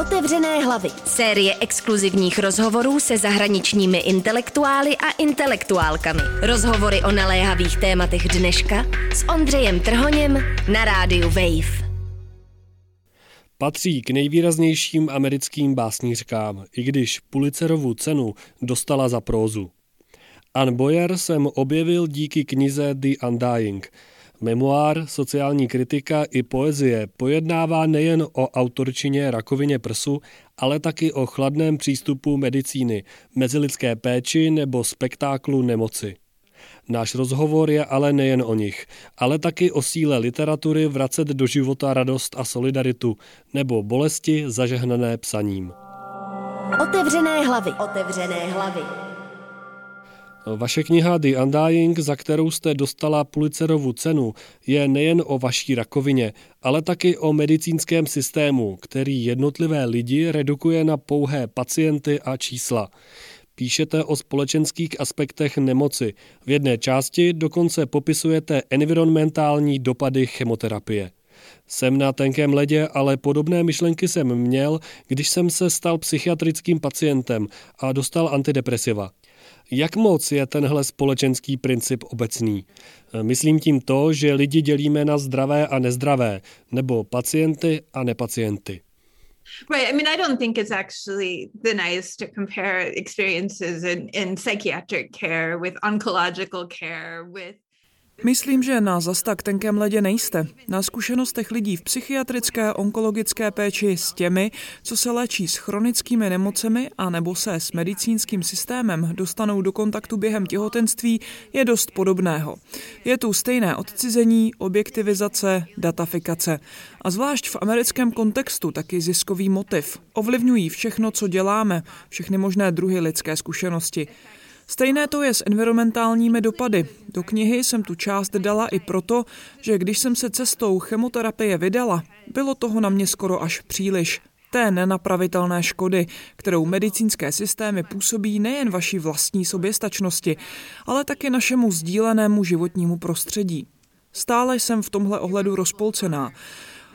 Otevřené hlavy. Série exkluzivních rozhovorů se zahraničními intelektuály a intelektuálkami. Rozhovory o naléhavých tématech dneška s Ondřejem Trhoněm na rádiu Wave. Patří k nejvýraznějším americkým básnířkám, i když Pulitzerovu cenu dostala za prózu. Ann Boyer jsem objevil díky knize The Undying – Memoár, sociální kritika i poezie pojednává nejen o autorčině rakovině prsu, ale taky o chladném přístupu medicíny, mezilidské péči nebo spektáklu nemoci. Náš rozhovor je ale nejen o nich, ale taky o síle literatury vracet do života radost a solidaritu, nebo bolesti zažehnané psaním. Otevřené hlavy. Otevřené hlavy. Vaše kniha The Undying, za kterou jste dostala Pulitzerovu cenu, je nejen o vaší rakovině, ale taky o medicínském systému, který jednotlivé lidi redukuje na pouhé pacienty a čísla. Píšete o společenských aspektech nemoci. V jedné části dokonce popisujete environmentální dopady chemoterapie. Jsem na tenkém ledě, ale podobné myšlenky jsem měl, když jsem se stal psychiatrickým pacientem a dostal antidepresiva. Jak moc je tenhle společenský princip obecný? Myslím tím to, že lidi dělíme na zdravé a nezdravé, nebo pacienty a nepacienty. Right. I mean, I don't think it's actually the nice to compare experiences in, in psychiatric care with oncological care, with Myslím, že na zas tak tenkém ledě nejste. Na zkušenostech lidí v psychiatrické onkologické péči s těmi, co se léčí s chronickými nemocemi a nebo se s medicínským systémem dostanou do kontaktu během těhotenství, je dost podobného. Je tu stejné odcizení, objektivizace, datafikace. A zvlášť v americkém kontextu taky ziskový motiv. Ovlivňují všechno, co děláme, všechny možné druhy lidské zkušenosti. Stejné to je s environmentálními dopady. Do knihy jsem tu část dala i proto, že když jsem se cestou chemoterapie vydala, bylo toho na mě skoro až příliš. Té nenapravitelné škody, kterou medicínské systémy působí nejen vaší vlastní soběstačnosti, ale taky našemu sdílenému životnímu prostředí. Stále jsem v tomhle ohledu rozpolcená.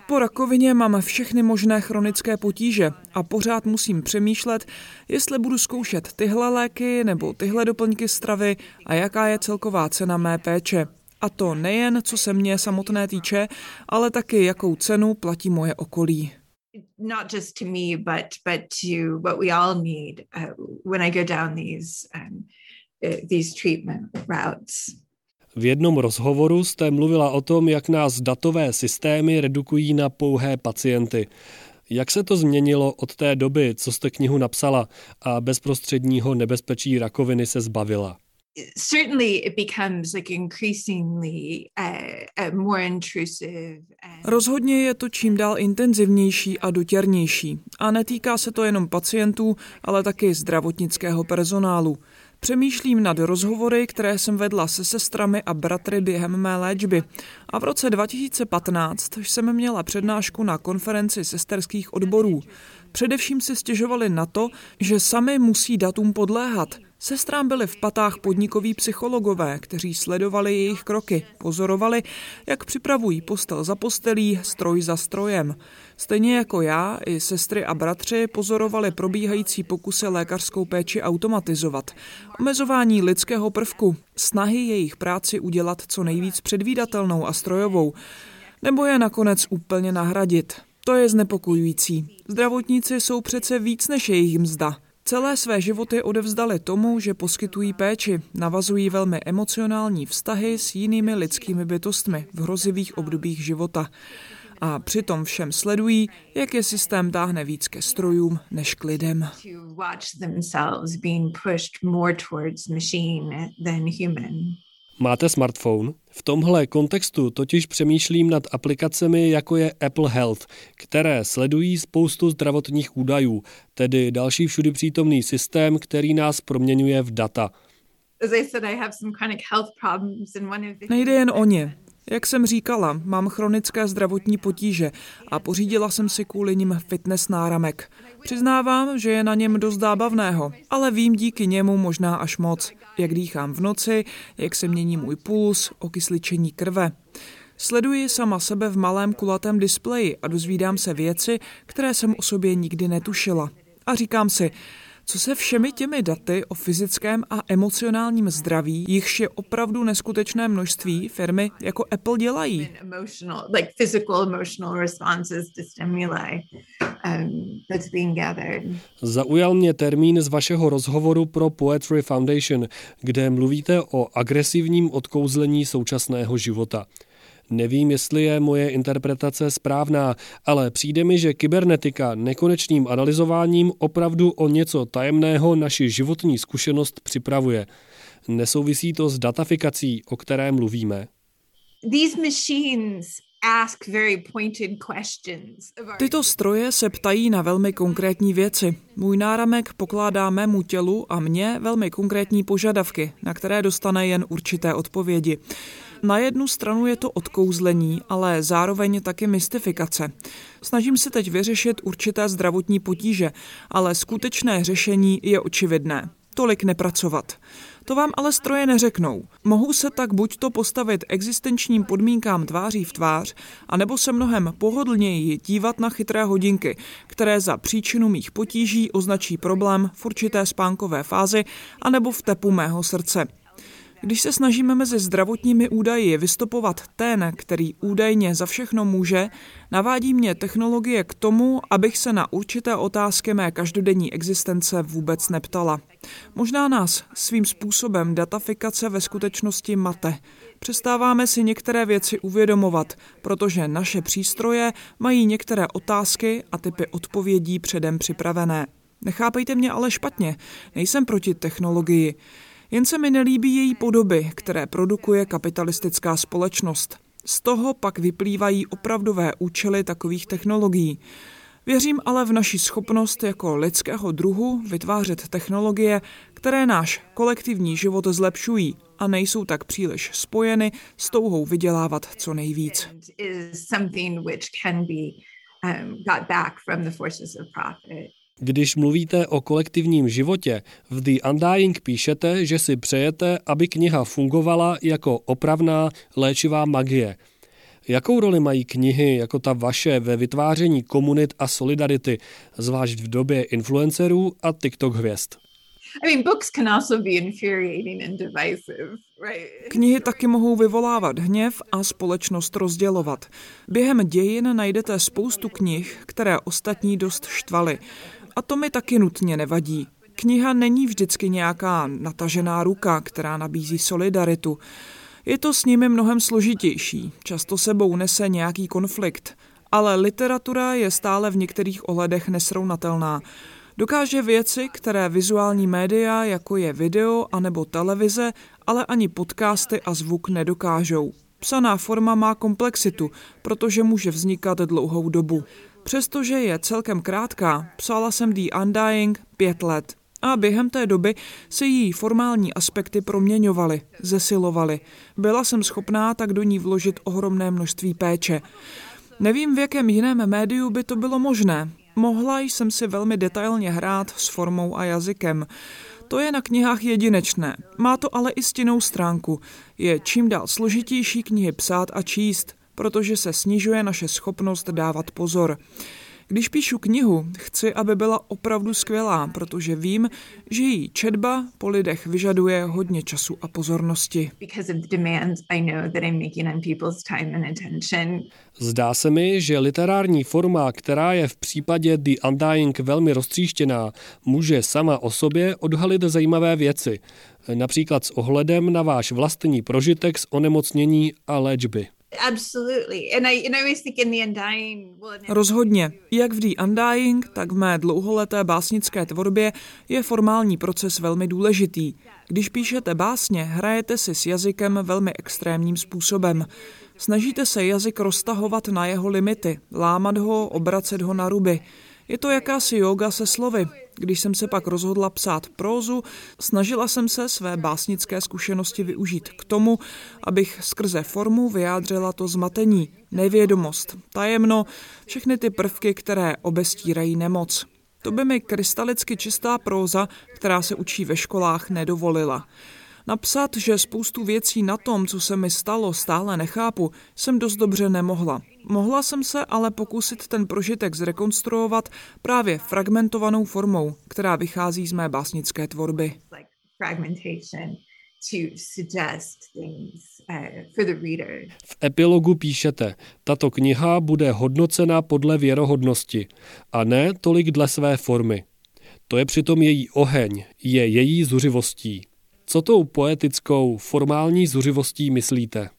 Po rakovině mám všechny možné chronické potíže a pořád musím přemýšlet, jestli budu zkoušet tyhle léky nebo tyhle doplňky stravy a jaká je celková cena mé péče. A to nejen co se mě samotné týče, ale taky jakou cenu platí moje okolí. Not just to me, but, but to what we all need uh, when I go down these, um, uh, these treatment routes. V jednom rozhovoru jste mluvila o tom, jak nás datové systémy redukují na pouhé pacienty. Jak se to změnilo od té doby, co jste knihu napsala a bezprostředního nebezpečí rakoviny se zbavila? Rozhodně je to čím dál intenzivnější a dotěrnější. A netýká se to jenom pacientů, ale taky zdravotnického personálu. Přemýšlím nad rozhovory, které jsem vedla se sestrami a bratry během mé léčby. A v roce 2015 jsem měla přednášku na konferenci sesterských odborů. Především si stěžovali na to, že sami musí datům podléhat. Sestrám byli v patách podnikoví psychologové, kteří sledovali jejich kroky, pozorovali, jak připravují postel za postelí, stroj za strojem. Stejně jako já, i sestry a bratři pozorovali probíhající pokusy lékařskou péči automatizovat, omezování lidského prvku, snahy jejich práci udělat co nejvíc předvídatelnou a strojovou, nebo je nakonec úplně nahradit. To je znepokojující. Zdravotníci jsou přece víc než jejich mzda. Celé své životy odevzdali tomu, že poskytují péči, navazují velmi emocionální vztahy s jinými lidskými bytostmi v hrozivých obdobích života. A přitom všem sledují, jak je systém táhne víc ke strojům než k lidem. Máte smartphone? V tomhle kontextu totiž přemýšlím nad aplikacemi jako je Apple Health, které sledují spoustu zdravotních údajů, tedy další všudy přítomný systém, který nás proměňuje v data. Nejde jen o ně. Jak jsem říkala, mám chronické zdravotní potíže a pořídila jsem si kvůli nim fitness náramek. Přiznávám, že je na něm dost zábavného, ale vím díky němu možná až moc. Jak dýchám v noci, jak se mění můj puls, okysličení krve. Sleduji sama sebe v malém kulatém displeji a dozvídám se věci, které jsem o sobě nikdy netušila. A říkám si, co se všemi těmi daty o fyzickém a emocionálním zdraví, jichž je opravdu neskutečné množství firmy jako Apple dělají? Um, Zaujal mě termín z vašeho rozhovoru pro Poetry Foundation, kde mluvíte o agresivním odkouzlení současného života. Nevím, jestli je moje interpretace správná, ale přijde mi, že kybernetika nekonečným analyzováním opravdu o něco tajemného naši životní zkušenost připravuje. Nesouvisí to s datafikací, o které mluvíme? These machines Tyto stroje se ptají na velmi konkrétní věci. Můj náramek pokládá mému tělu a mně velmi konkrétní požadavky, na které dostane jen určité odpovědi. Na jednu stranu je to odkouzlení, ale zároveň taky mystifikace. Snažím se teď vyřešit určité zdravotní potíže, ale skutečné řešení je očividné. Tolik nepracovat. To vám ale stroje neřeknou. Mohou se tak buď to postavit existenčním podmínkám tváří v tvář, anebo se mnohem pohodlněji dívat na chytré hodinky, které za příčinu mých potíží označí problém v určité spánkové fázi anebo v tepu mého srdce. Když se snažíme mezi zdravotními údaji vystupovat ten, který údajně za všechno může, navádí mě technologie k tomu, abych se na určité otázky mé každodenní existence vůbec neptala. Možná nás svým způsobem datafikace ve skutečnosti mate. Přestáváme si některé věci uvědomovat, protože naše přístroje mají některé otázky a typy odpovědí předem připravené. Nechápejte mě ale špatně, nejsem proti technologii. Jen se mi nelíbí její podoby, které produkuje kapitalistická společnost. Z toho pak vyplývají opravdové účely takových technologií. Věřím ale v naši schopnost jako lidského druhu vytvářet technologie, které náš kolektivní život zlepšují a nejsou tak příliš spojeny s touhou vydělávat co nejvíc. Když mluvíte o kolektivním životě, v The Undying píšete, že si přejete, aby kniha fungovala jako opravná léčivá magie. Jakou roli mají knihy jako ta vaše ve vytváření komunit a solidarity, zvlášť v době influencerů a TikTok hvězd? Knihy taky mohou vyvolávat hněv a společnost rozdělovat. Během dějin najdete spoustu knih, které ostatní dost štvaly. A to mi taky nutně nevadí. Kniha není vždycky nějaká natažená ruka, která nabízí solidaritu. Je to s nimi mnohem složitější, často sebou nese nějaký konflikt, ale literatura je stále v některých ohledech nesrovnatelná. Dokáže věci, které vizuální média, jako je video anebo televize, ale ani podcasty a zvuk nedokážou. Psaná forma má komplexitu, protože může vznikat dlouhou dobu. Přestože je celkem krátká, psala jsem The Undying pět let a během té doby se její formální aspekty proměňovaly, zesilovaly. Byla jsem schopná tak do ní vložit ohromné množství péče. Nevím, v jakém jiném médiu by to bylo možné. Mohla jsem si velmi detailně hrát s formou a jazykem. To je na knihách jedinečné. Má to ale i stinnou stránku. Je čím dál složitější knihy psát a číst protože se snižuje naše schopnost dávat pozor. Když píšu knihu, chci, aby byla opravdu skvělá, protože vím, že její četba po lidech vyžaduje hodně času a pozornosti. Zdá se mi, že literární forma, která je v případě The Undying velmi roztříštěná, může sama o sobě odhalit zajímavé věci, například s ohledem na váš vlastní prožitek z onemocnění a léčby. Rozhodně. Jak v The Undying, tak v mé dlouholeté básnické tvorbě je formální proces velmi důležitý. Když píšete básně, hrajete si s jazykem velmi extrémním způsobem. Snažíte se jazyk roztahovat na jeho limity, lámat ho, obracet ho na ruby. Je to jakási yoga se slovy. Když jsem se pak rozhodla psát prózu, snažila jsem se své básnické zkušenosti využít k tomu, abych skrze formu vyjádřila to zmatení, nevědomost, tajemno, všechny ty prvky, které obestírají nemoc. To by mi krystalicky čistá próza, která se učí ve školách, nedovolila. Napsat, že spoustu věcí na tom, co se mi stalo, stále nechápu, jsem dost dobře nemohla. Mohla jsem se ale pokusit ten prožitek zrekonstruovat právě fragmentovanou formou, která vychází z mé básnické tvorby. Uh, v epilogu píšete, tato kniha bude hodnocena podle věrohodnosti a ne tolik dle své formy. To je přitom její oheň, je její zuřivostí. Co tou poetickou, formální zuřivostí myslíte?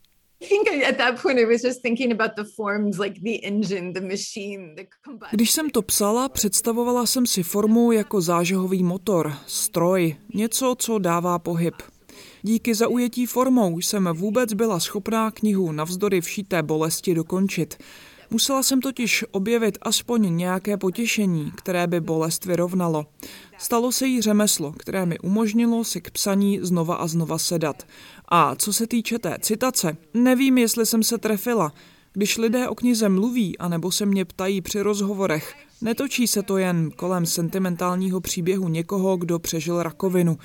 Když jsem to psala, představovala jsem si formu jako zážehový motor, stroj, něco, co dává pohyb. Díky zaujetí formou jsem vůbec byla schopná knihu navzdory všité bolesti dokončit. Musela jsem totiž objevit aspoň nějaké potěšení, které by bolest vyrovnalo. Stalo se jí řemeslo, které mi umožnilo si k psaní znova a znova sedat. A co se týče té citace, nevím, jestli jsem se trefila. Když lidé o knize mluví, anebo se mě ptají při rozhovorech, netočí se to jen kolem sentimentálního příběhu někoho, kdo přežil rakovinu.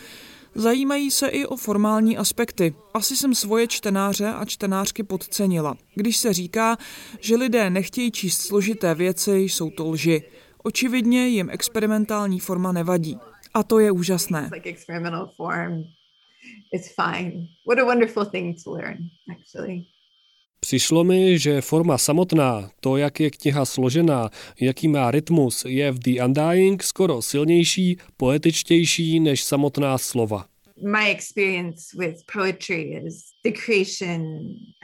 Zajímají se i o formální aspekty. Asi jsem svoje čtenáře a čtenářky podcenila. Když se říká, že lidé nechtějí číst složité věci, jsou to lži. Očividně jim experimentální forma nevadí. A to je úžasné. Přišlo mi, že forma samotná, to, jak je kniha složená, jaký má rytmus, je v The Undying skoro silnější, poetičtější než samotná slova. My experience with poetry is the creation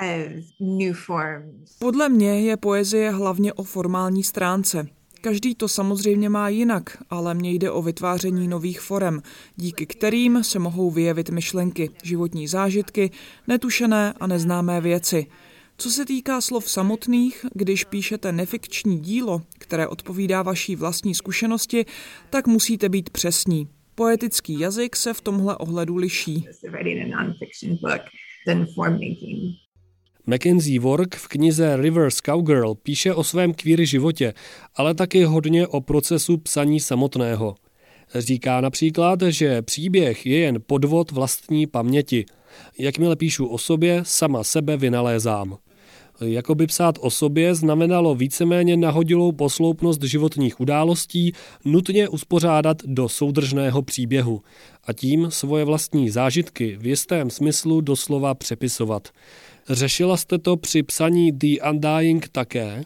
of new forms. Podle mě je poezie hlavně o formální stránce. Každý to samozřejmě má jinak, ale mně jde o vytváření nových forem, díky kterým se mohou vyjevit myšlenky, životní zážitky, netušené a neznámé věci. Co se týká slov samotných, když píšete nefikční dílo, které odpovídá vaší vlastní zkušenosti, tak musíte být přesní. Poetický jazyk se v tomhle ohledu liší. Mackenzie Work v knize Reverse Cowgirl píše o svém queer životě, ale taky hodně o procesu psaní samotného. Říká například, že příběh je jen podvod vlastní paměti. Jakmile píšu o sobě, sama sebe vynalézám. Jakoby psát o sobě znamenalo víceméně nahodilou posloupnost životních událostí nutně uspořádat do soudržného příběhu a tím svoje vlastní zážitky v jistém smyslu doslova přepisovat. Řešila jste to při psaní The Undying také?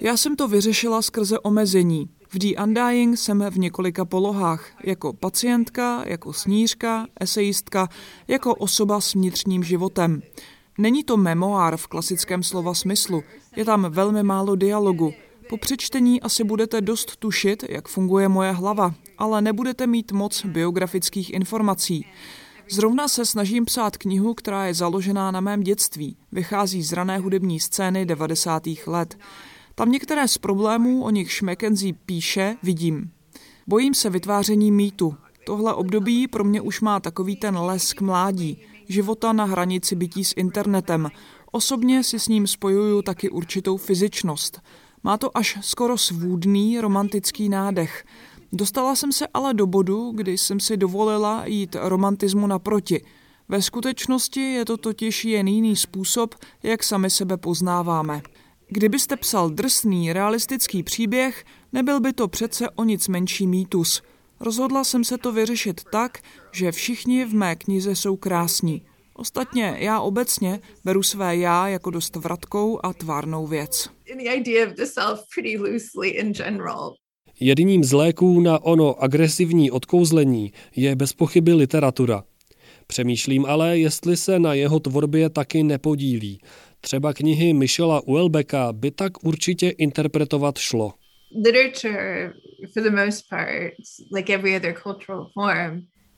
Já jsem to vyřešila skrze omezení. V The Undying jsem v několika polohách, jako pacientka, jako snířka, esejistka, jako osoba s vnitřním životem. Není to memoár v klasickém slova smyslu, je tam velmi málo dialogu. Po přečtení asi budete dost tušit, jak funguje moje hlava, ale nebudete mít moc biografických informací. Zrovna se snažím psát knihu, která je založená na mém dětství. Vychází z rané hudební scény 90. let. Tam některé z problémů, o nichž McKenzie píše, vidím. Bojím se vytváření mýtu. Tohle období pro mě už má takový ten lesk mládí, života na hranici bytí s internetem. Osobně si s ním spojuju taky určitou fyzičnost. Má to až skoro svůdný romantický nádech. Dostala jsem se ale do bodu, kdy jsem si dovolila jít romantismu naproti. Ve skutečnosti je to totiž jen jiný způsob, jak sami sebe poznáváme. Kdybyste psal drsný, realistický příběh, nebyl by to přece o nic menší mýtus. Rozhodla jsem se to vyřešit tak, že všichni v mé knize jsou krásní. Ostatně já obecně beru své já jako dost vratkou a tvárnou věc. Jedním z léků na ono agresivní odkouzlení je bez pochyby literatura. Přemýšlím ale, jestli se na jeho tvorbě taky nepodílí. Třeba knihy Michela Uelbecka by tak určitě interpretovat šlo.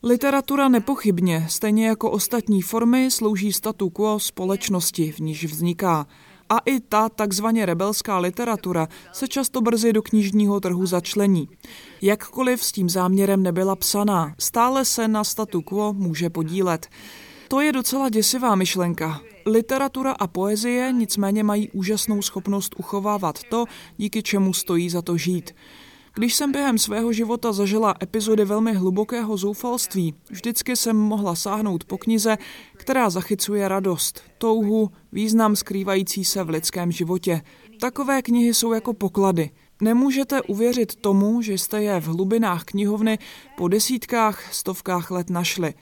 Literatura nepochybně, stejně jako ostatní formy, slouží statu quo společnosti, v níž vzniká. A i ta takzvaně rebelská literatura se často brzy do knižního trhu začlení. Jakkoliv s tím záměrem nebyla psaná, stále se na statu quo může podílet. To je docela děsivá myšlenka. Literatura a poezie nicméně mají úžasnou schopnost uchovávat to, díky čemu stojí za to žít. Když jsem během svého života zažila epizody velmi hlubokého zoufalství, vždycky jsem mohla sáhnout po knize, která zachycuje radost, touhu, význam skrývající se v lidském životě. Takové knihy jsou jako poklady. Nemůžete uvěřit tomu, že jste je v hlubinách knihovny po desítkách, stovkách let našli.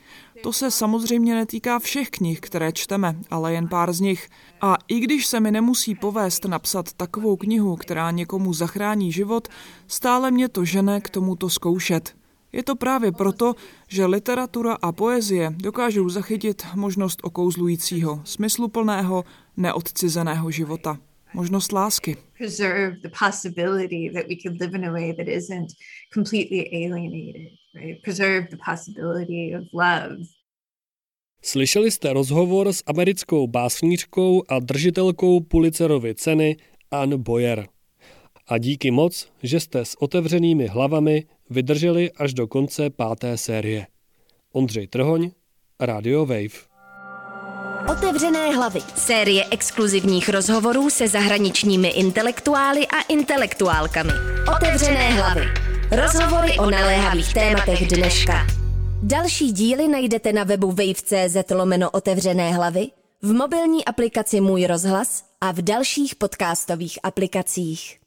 To se samozřejmě netýká všech knih, které čteme, ale jen pár z nich. A i když se mi nemusí povést napsat takovou knihu, která někomu zachrání život, stále mě to žene k tomuto zkoušet. Je to právě proto, že literatura a poezie dokážou zachytit možnost okouzlujícího, smysluplného, neodcizeného života. Možnost lásky. Preserve the possibility that we could live in a way that isn't completely alienated, right? Preserve the possibility of love. Slyšeli jste rozhovor s americkou básnířkou a držitelkou Pulitzerovy ceny Ann Boyer. A díky moc, že jste s otevřenými hlavami vydrželi až do konce páté série. Ondřej Trhoň, Radio Wave. Otevřené hlavy. Série exkluzivních rozhovorů se zahraničními intelektuály a intelektuálkami. Otevřené hlavy. Rozhovory o naléhavých tématech dneška. Další díly najdete na webu wave.cz lomeno otevřené hlavy, v mobilní aplikaci Můj rozhlas a v dalších podcastových aplikacích.